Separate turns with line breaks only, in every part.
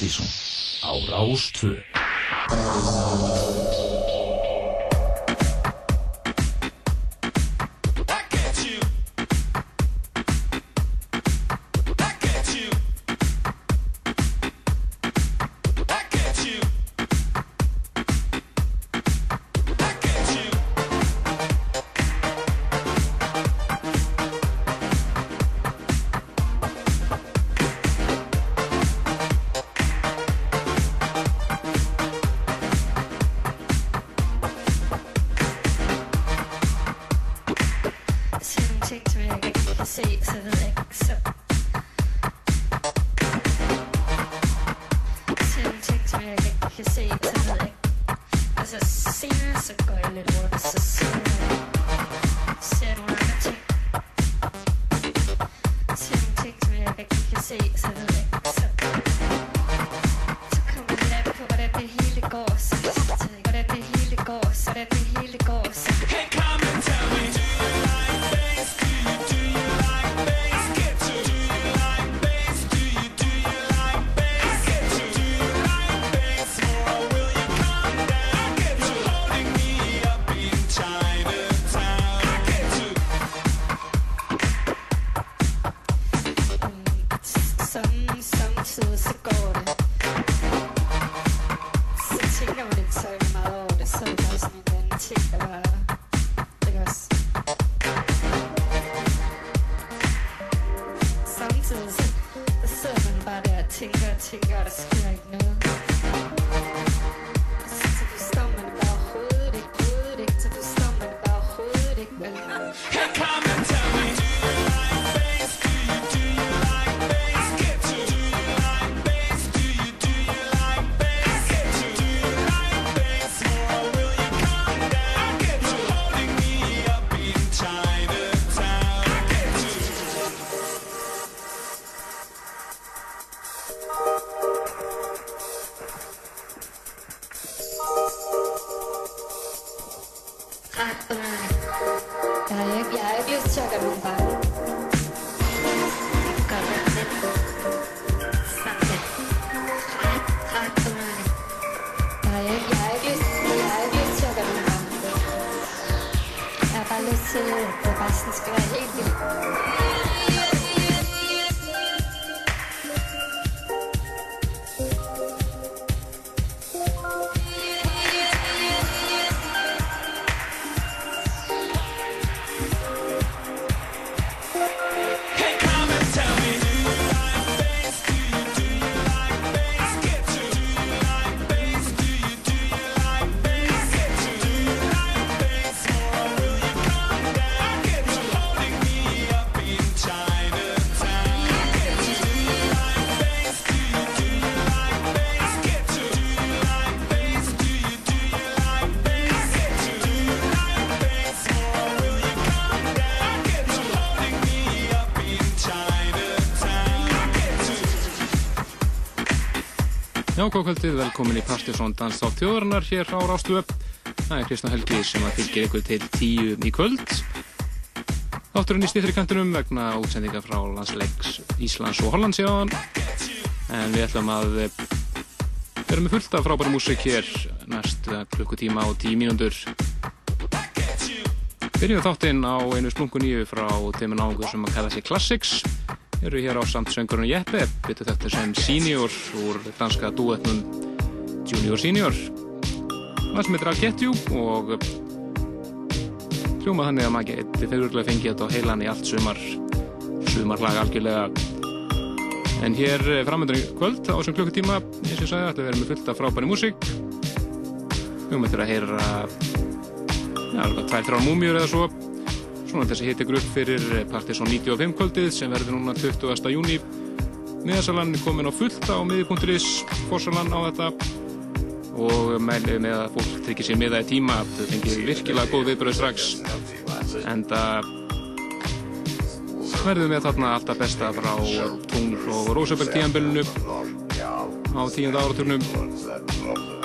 Partíson á Rástvö
Já, góðkvöldið, velkomin í Partiðsson Dans á þjóðarinnar hér á Rástuöp. Það er Kristján Helgi sem að fylgja ykkur til tíu í kvöld. Þátturinn í stýttri kantinum vegna útsendinga frá landsleiks Íslands og Hollands jáðan. En við ætlum að vera með fullt af frábæri músik hér næst klukkutíma og tíu mínúndur. Byrjum þáttinn á einu splungu nýju frá þeim náðungur sem að kalla sig Classics eru hér á samt söngurinn Jeppe betur þetta sem senior úr danska duetnum Junior Senior. Það sem heitir I'll Get You og hljóma þannig að maður geti þeirruglega fengið þetta á heilan í allt sumar. Sumarlag algjörlega. En hér framöndur í kvöld á þessum klukkutíma eins og ég sagði þetta verður með fullt af frábæri músík. Hljóma þetta að heyra já, tvær, þrjár múmjur eða svo Svona þessi hitt ykkur upp fyrir Partiðsson 95 kvöldið sem verður núna 20. júni. Miðasalan er komin á fullt á miði.is, fórsalan á þetta og mælið með að fólk tryggir sér miða í tíma. Þau fengir virkilega góð viðbröð strax en það verður með þarna alltaf besta frá Tungl og Rósabell tíanbölinu á tíunda áraturnum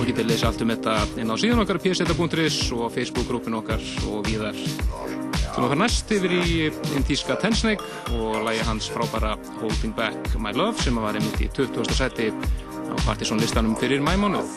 og getur leysa allt um þetta inn á síðan okkar pseta.is og Facebook-grúpin okkar og víðar
Þú fara næst yfir í Intíska Tensnake og lægi hans frábæra Holding Back My Love sem var einmitt í 20. seti á Partiðsson listanum fyrir mæmánuð.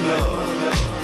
love.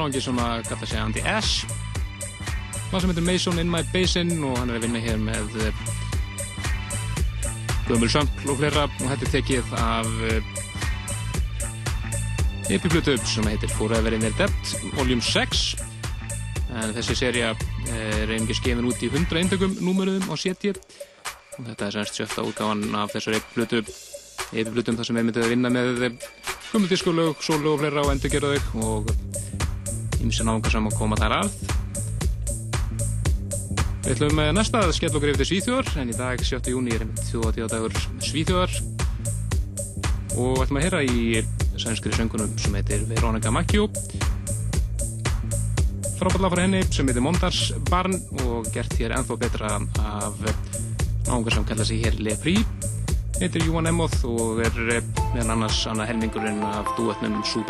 Bandanáðingi sem að gata sig Andy Ash. Hvað sem heitir Mason in my basin og hann er að vinna hér með eh, Gömul Sömpl og flera og þetta er tekið af epiplutu sem heitir Forever in the Debt Volume 6 en þessi seria er einnig skefin út í 100 eindökum númuruðum á setjir og þetta er semst sjötta útgáðan af þessar epiplutu epiplutum þar sem við myndum að vinna með gummudískulög, sólu og fleira og endurgerðaug og ímsi náðungar sem að koma þar að. Við ætlum með næsta að skella okkur yfir til Svíþjóðar en í dag 7. júni er einmitt þjóðatíðadagur Svíþjóðar. Og ætlum að heyra í sænskri söngunum sem heitir Veronica Macchio frábæðla frá henni sem heitir Mondars Barn og gert hér enþá betra af náðungar sem kalla sig hér Le Prix. Heitir Júan Emmoth og er meðan annars annað helmingurinn af duetnum Sú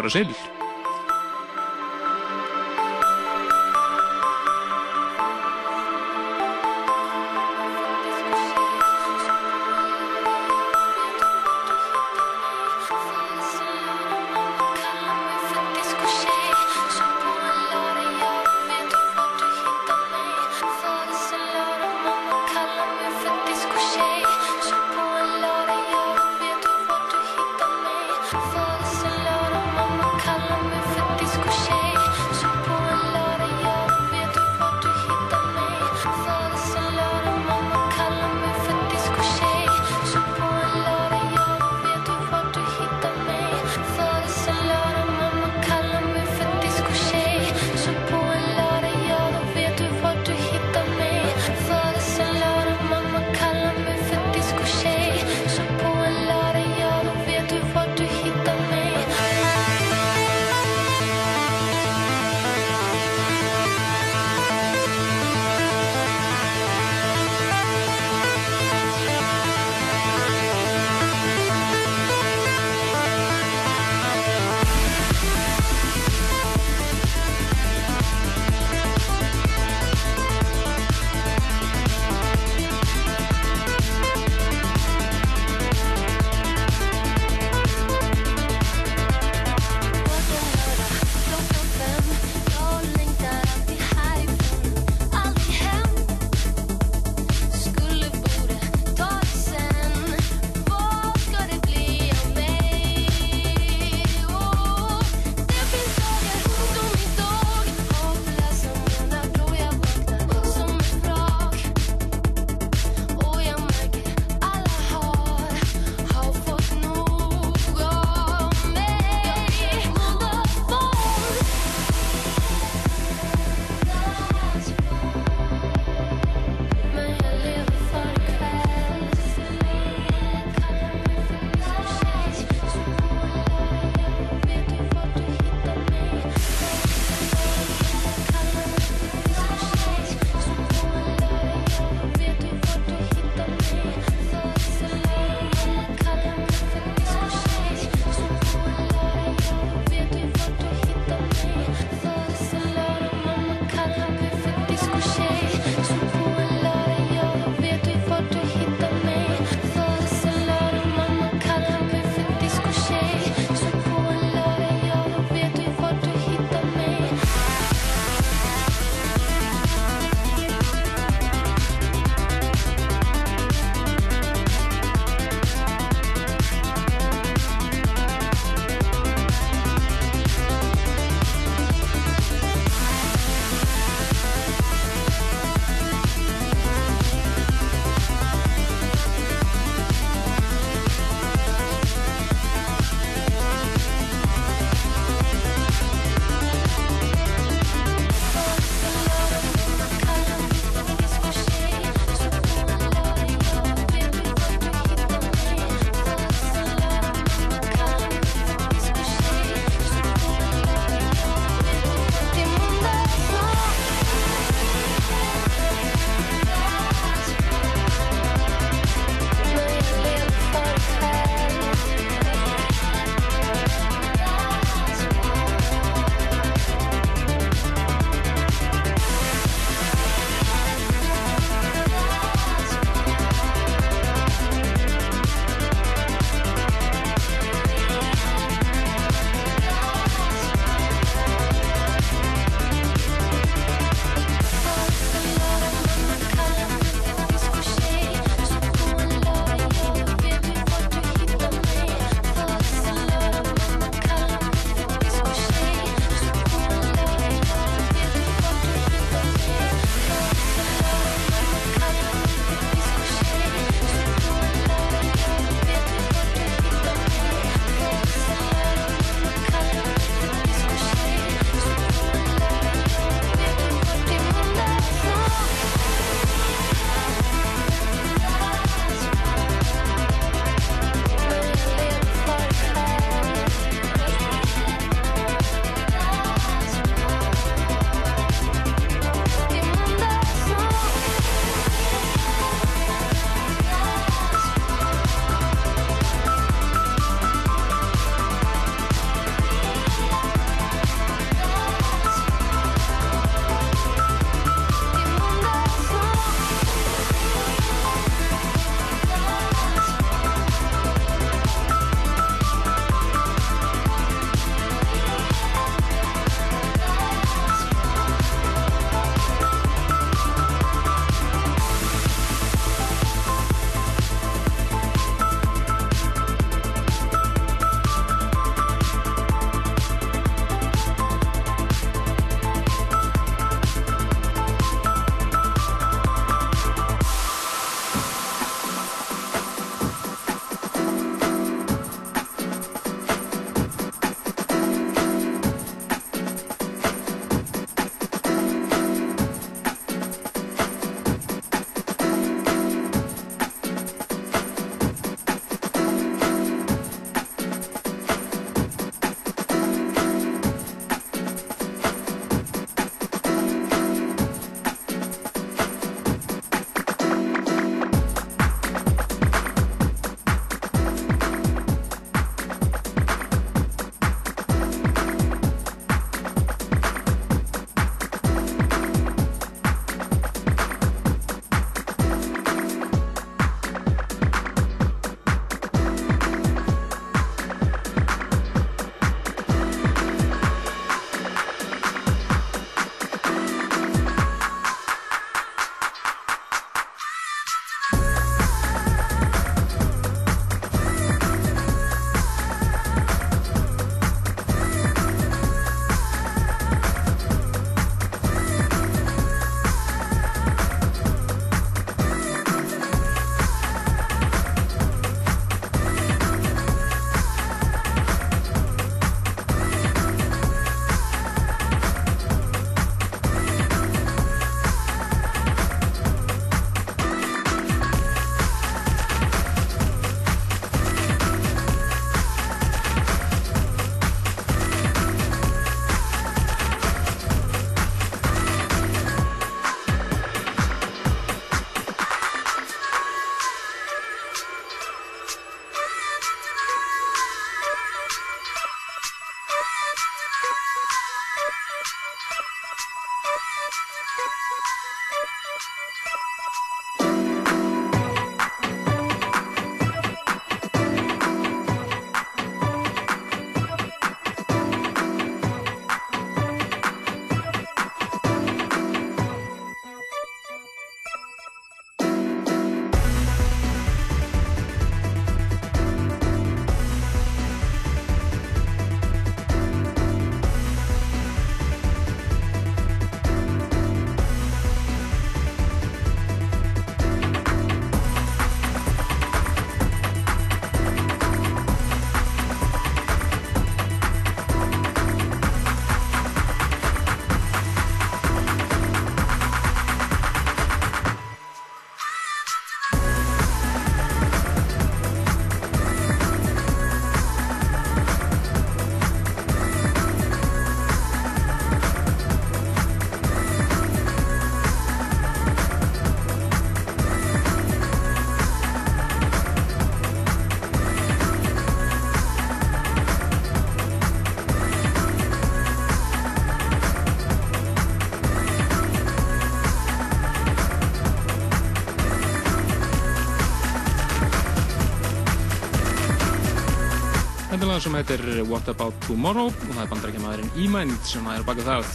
lag sem heitir What About Tomorrow og það er bandarækjamaðurinn E-Mind sem er baka það.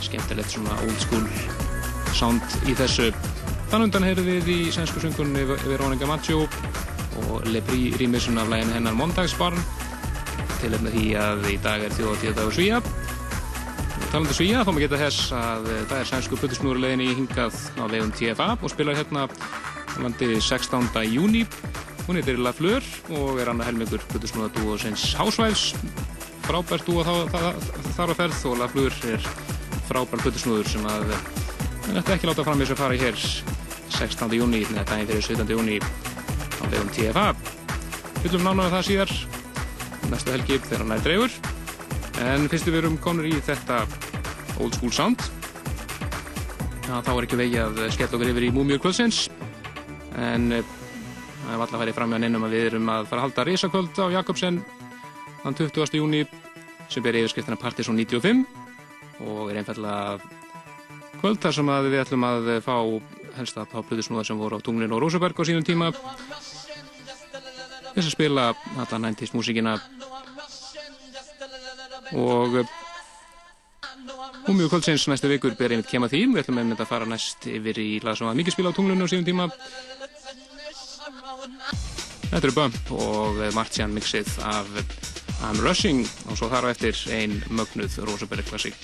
Skemmtilegt svona old school sound í þessu. Þann undan heyrðu við í sænsku sungunni Veronica Maggio og Lepri rýmisun af læginu hennar Mondagsbarn til efna því að í dag er þjóðatíða dagur Svíja talandu Svíja þá maður geta þess að það er sænsku putusnúruleginni hingað á vegum TFA og spilar hérna landi 16. júni Hún heitir La Fleur og er annað helmingur Plutusnúða dúo sinns Housewives frábært dúo þar á ferð og La Fleur er frábært Plutusnúður sem að það ætti ekki láta fram þess að fara hér 16. júni, neða daginn fyrir 17. júni á vegum TFA Fyllum nánaðu það síðar næstu helgi þegar hann er dreifur en fyrstu við erum komin í þetta old school sound Já, þá er ekki vegi að skella okkur yfir í Múmiur kvöldsins en það er alltaf að færi fram með neinum að við erum að fara að halda risakvöld á Jakobsen þann 20. júni sem ber yfirskriftina Partiðsson 95 og er einfallega kvöld þar sem við ætlum að fá helst að pá plutusnúðar sem voru á Tunglin og Rósaberg á sínum tíma. Þess að spila alltaf næntist músíkina. Og og mjög kvöldsins næstu vikur ber einmitt kema því við ætlum einmitt að fara næst yfir í lag sem var mikið spila á Tunglinu á sínum tíma Þetta eru Bump og Martian mixið af I'm Rushing og svo þar á eftir ein mögnuð Rosaberg klassík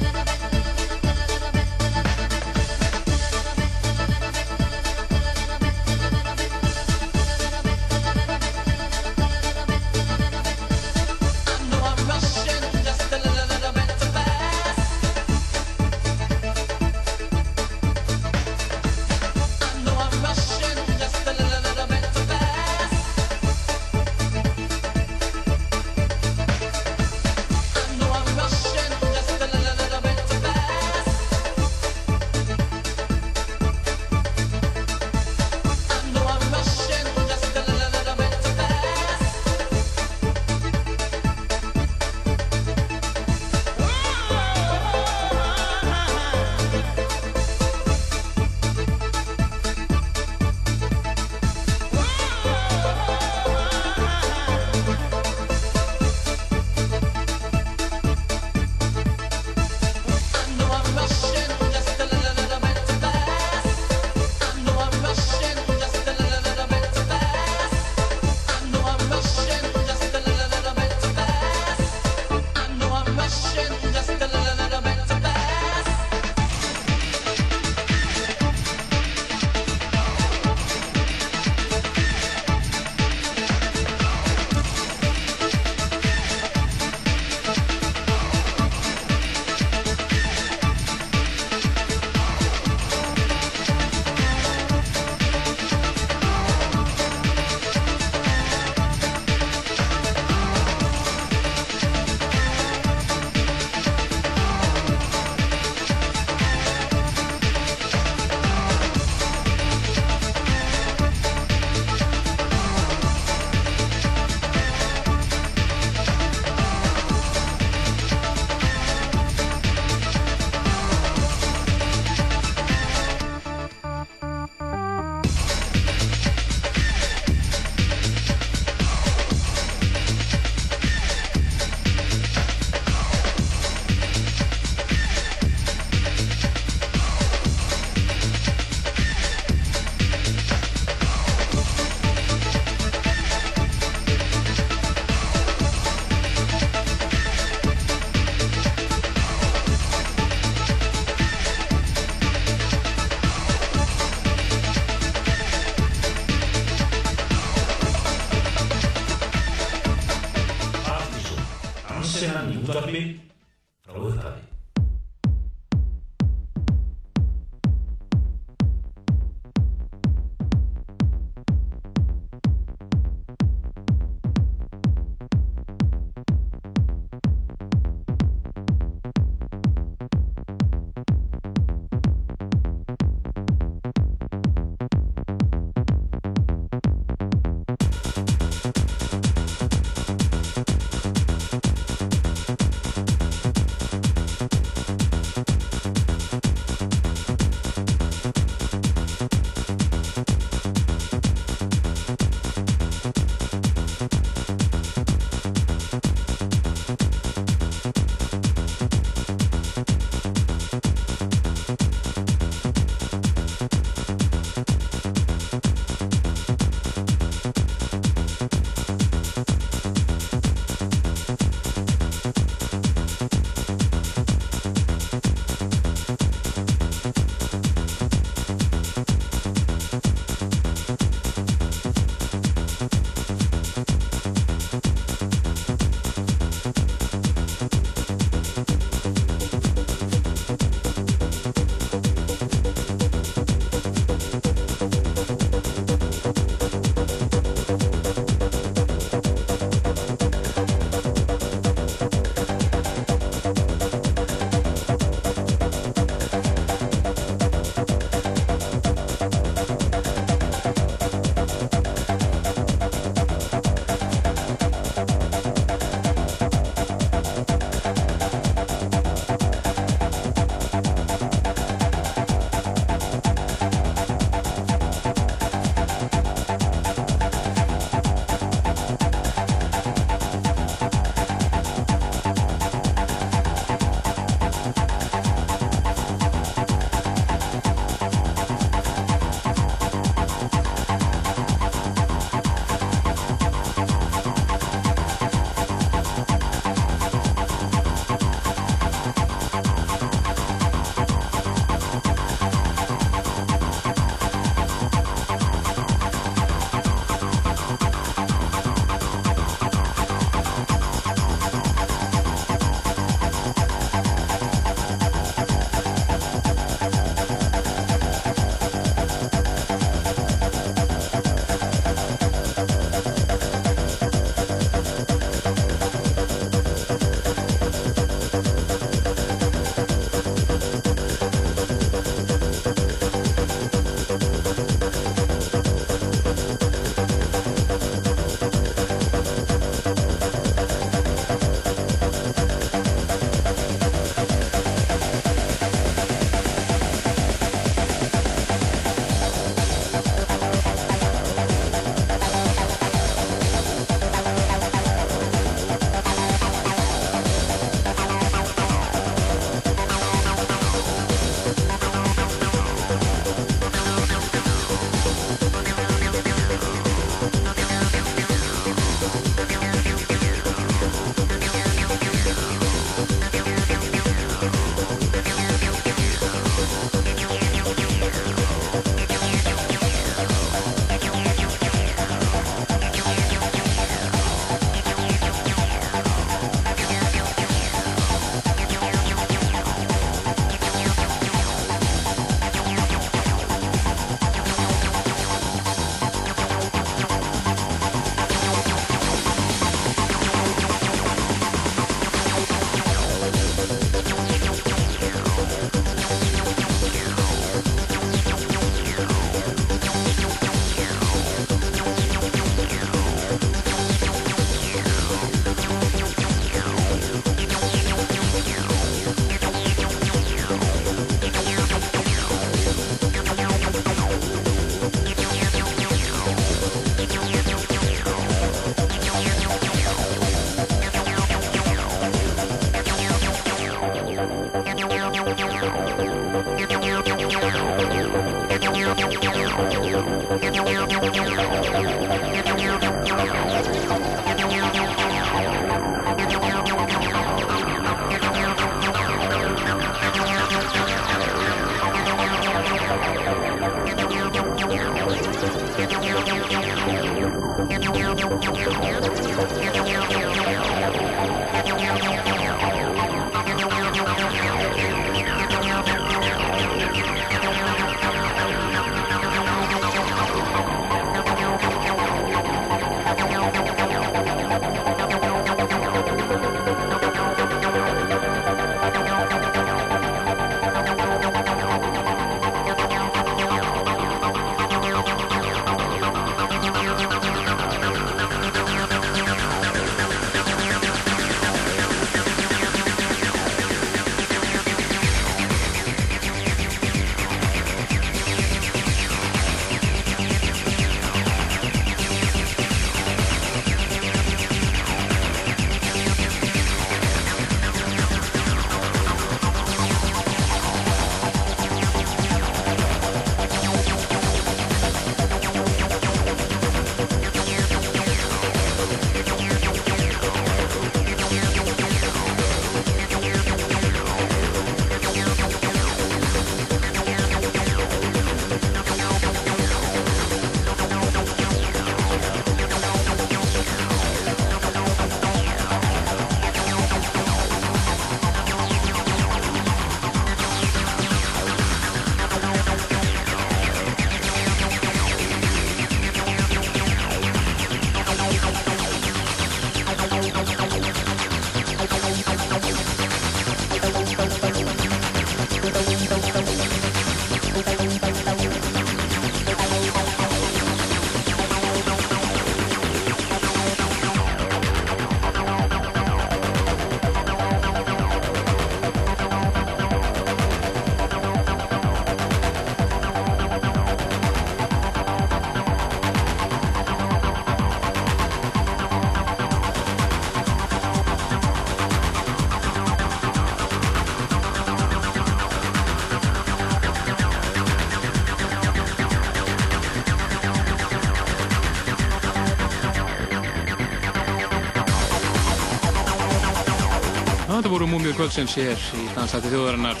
Þetta voru múmiur kvöldsins hér í Dansætti þjóðarinnar.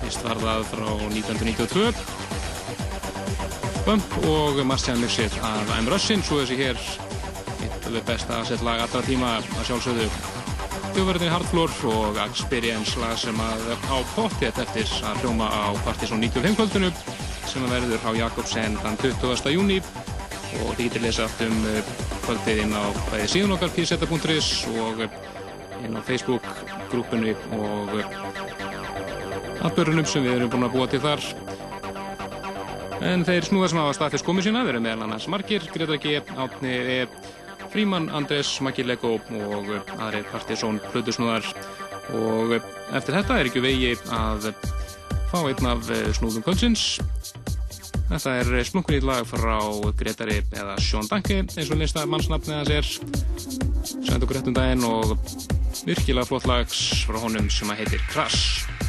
Fyrst var það frá 1992. Bump og Marcian Mixir af I'm Russin. Svo þessi hér, eitt af því besta aðsettlag allra tíma að sjálfsögðu. Þjóðverðinni Hardfloor og Experience lag sem að á pottet eftir að hljóma á Partizón 95 kvöldinu sem að verður á Jakobsen þann 20. júni og þið getur lesa allt um kvöldið inn á bæði síðan okkar pseta.is og inn á Facebook grúpunni og atbörunum sem við erum búin að búa til þar. En þeir snúðar sem hafa staðfist komið sína við erum meðal annars Markir, Greta G, Átni E Fríman, Andrés, Maggi Lego og aðri Partizón Plutusnúðar og eftir þetta er ekki vegi að fá einn af snúðum kvöldsins. Þetta er splunkunýtt lag frá Gretari eða Sjón Danke eins og lista mannsnafnið hans er. Sænd okkur réttum daginn og virkilega flott lags frá honum sem að heitir Crash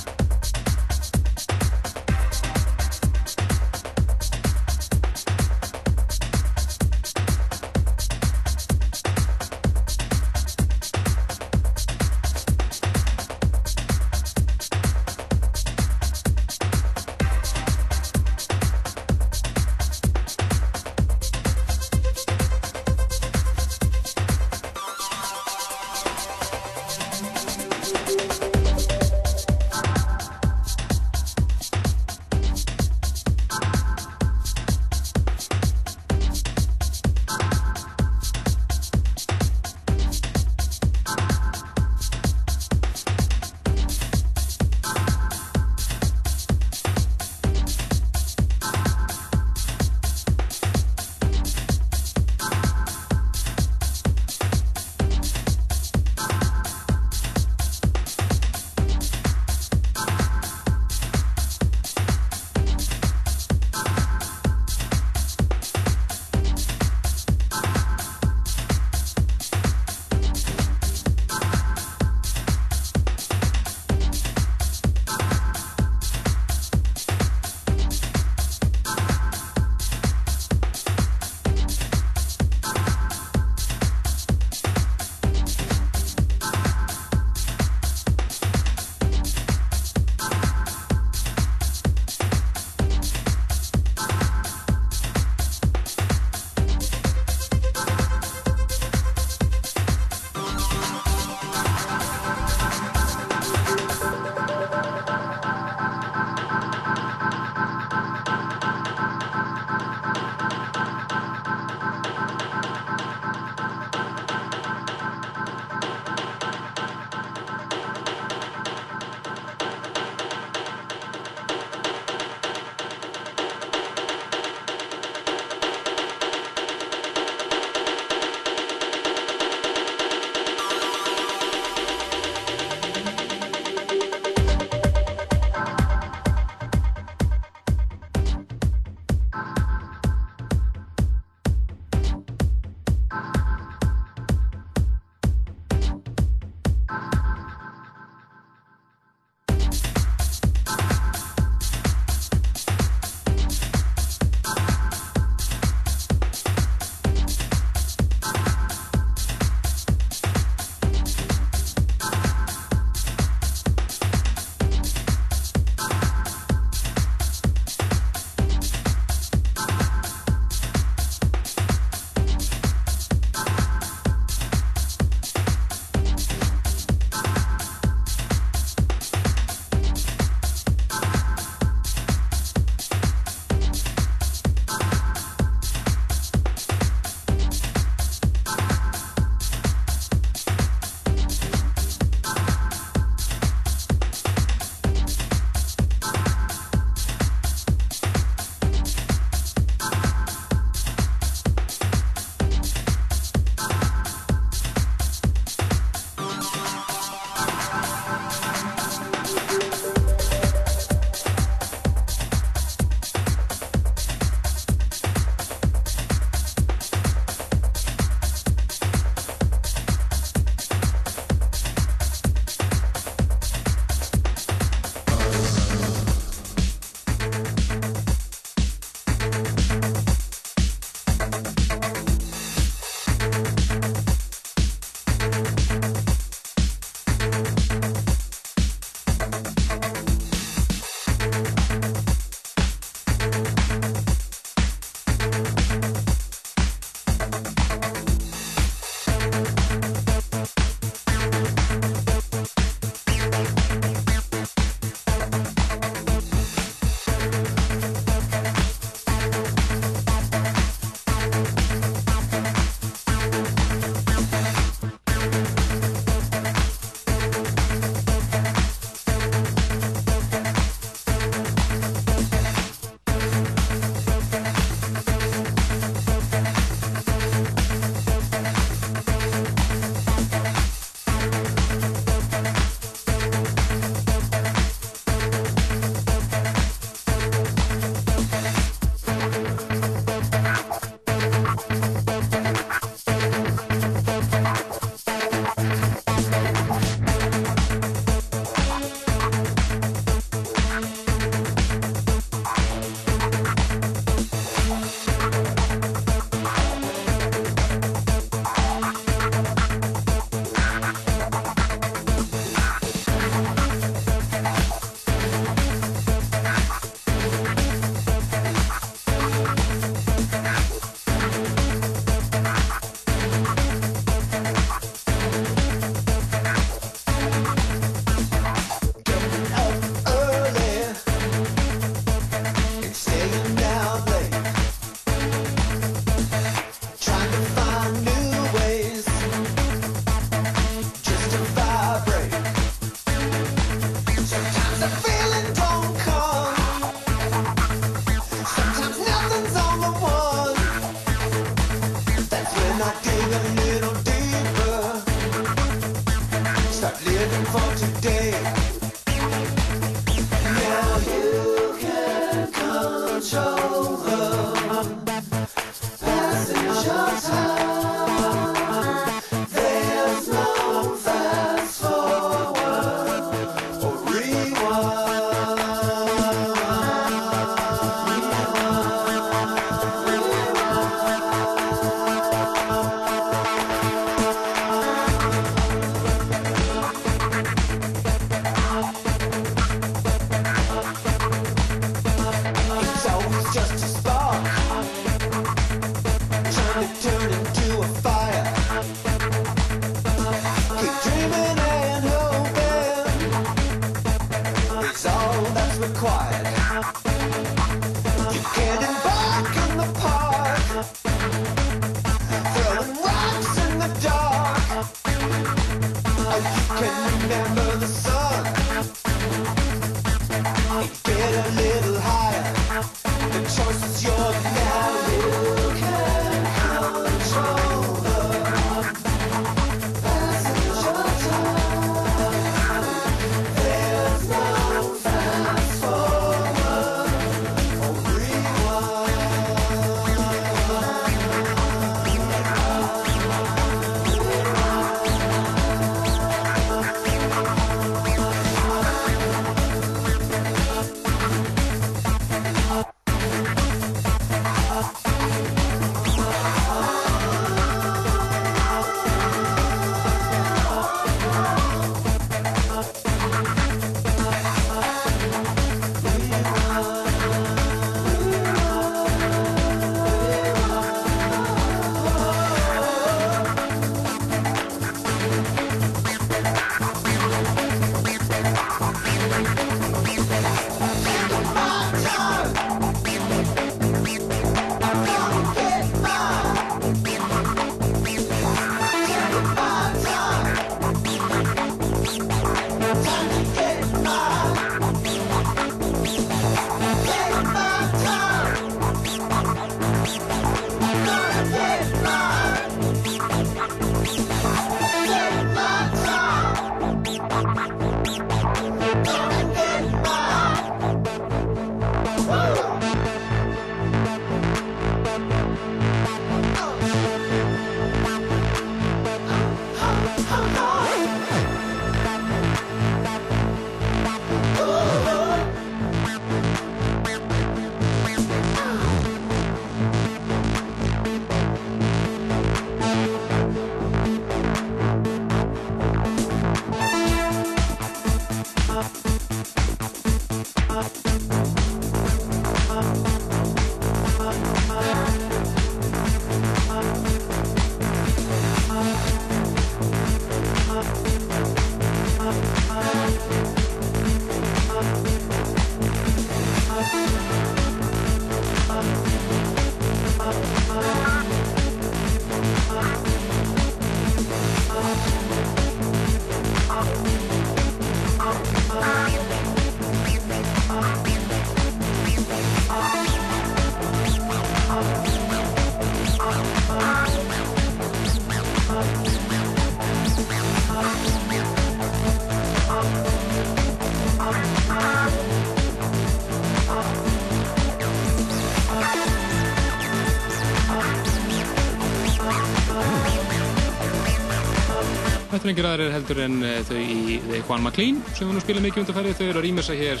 Engir aðrir heldur en eh, þau í The Juan McLean sem við nú spilum mikið undarfærið. Þau eru að rýmessa hér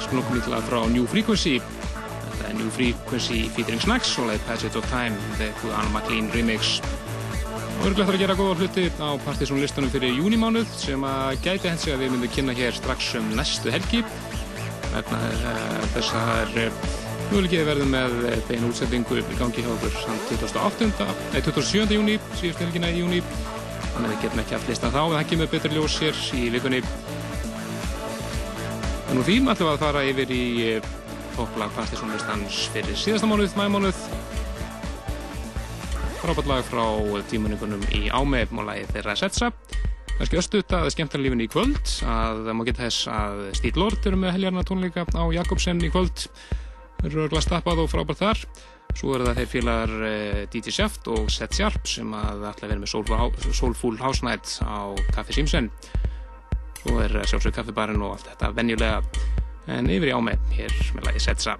sklokkum ítla frá New Frequency. Þetta er New Frequency featuring Snacks og leið Passage of Time, The Juan McLean remix. Og örgulegt að gera góða hluti á partysón listanum fyrir júnimánuð sem að gæti hens að við myndum kynna hér strax um næstu helgi. Að það er mjögulegið verðum með beinu útsendingu í gangi hjá okkur 28. Nei, 27. júni, síðust helgina í júni við getum ekki að flista þá en það kemur betur ljós hér í vikunni. En úr því ætlum við að fara yfir í eh, topplag partysónlistans fyrir síðasta mánuð, mæmánuð frábært lag frá tímaningunum í Ámeip og lagið þeirra Setsa. Kannski östuðt að skemmtara lífinni í kvöld að það má geta þess að Stíl Lord eru með heljarna tónleika á Jakobsen í kvöld. Þeir eru glastappað og frábært þar Svo er það þeir félagar uh, DJ Shaft og Seth Sharp sem að ætla að vera með Soulful, House Night á Café Simsen og er sjálfsög kaffibarinn og allt þetta venjulega. En yfir í áme hér með lagi Setsa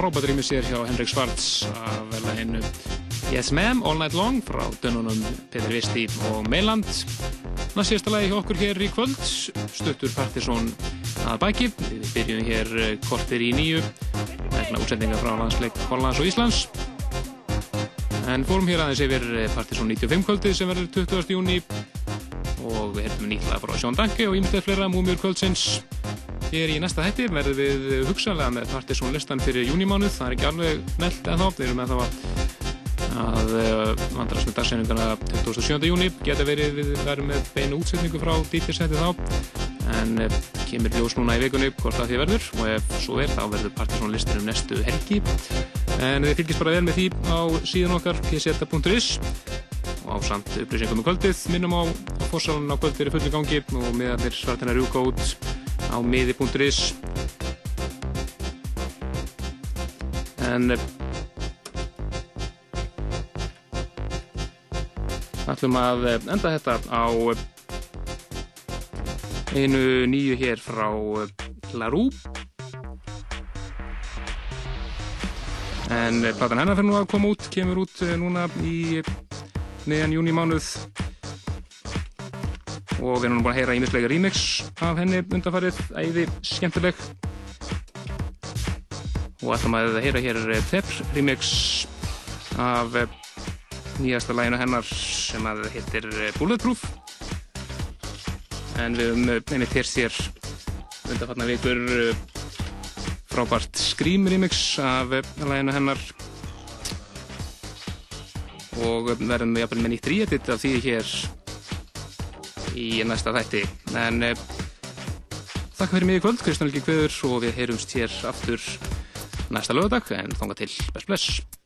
frábært rými sér hjá Henrik Svarts að velja hennu Yes Ma'am All Night Long frá dönunum Peter Visti og Meiland. Næst síðasta lagi hjá okkur hér í kvöld, stuttur Partisón að bæki. Við byrjum hér eh, kortir í nýju vegna útsendinga frá landsleik Hollands og Íslands. En fórum hér aðeins yfir eh, Partisón 95 kvöldið sem verður 20. júni og við heldum nýtla frá Sjón Danke og ímyndið fleira múmjur kvöldsins. Hér í næsta hætti verðum við hugsanlega með Partisón listan fyrir júnimánuð. Það er ekki alveg nelt en þá, þeir eru með þá að að uh, vandrast með dagseiningana 27. júni geta verið við verðum með beinu útsetningu frá dítirsæti þá. En uh, kemur ljós núna í vikunni hvort það því verður. Og ef svo er þá verður Partiðsson listin um næstu helgi. En þið fylgjast bara vel með því á síðan okkar pseta.is og á samt upplýsingum um kvöldið minnum á, fórsalun á kvöldir í fulli gangi. Og meðan þeir svartina rjúka út á miði.is en ætlum að eh, enda þetta á eh, einu nýju hér frá eh, Larú en platan hennar fyrir nú að koma út kemur út núna í neðan júni mánuð og við erum búin að heyra ímislega remix af henni undanfarið æði skemmtileg. Og ætlum að heyra hér Tepr remix af nýjasta læginu hennar sem að hittir eh, Bulletproof. En við höfum eh, einmitt hér sér undanfatna vikur eh, frábært Scream remix af læginu hennar. Og verðum við jafnvel með nýtt ríetitt af því hér í næsta þætti. En þakka fyrir mig í kvöld Kristján Helgi Kveður og við heyrumst hér aftur næsta lögadag en þonga til Best Bless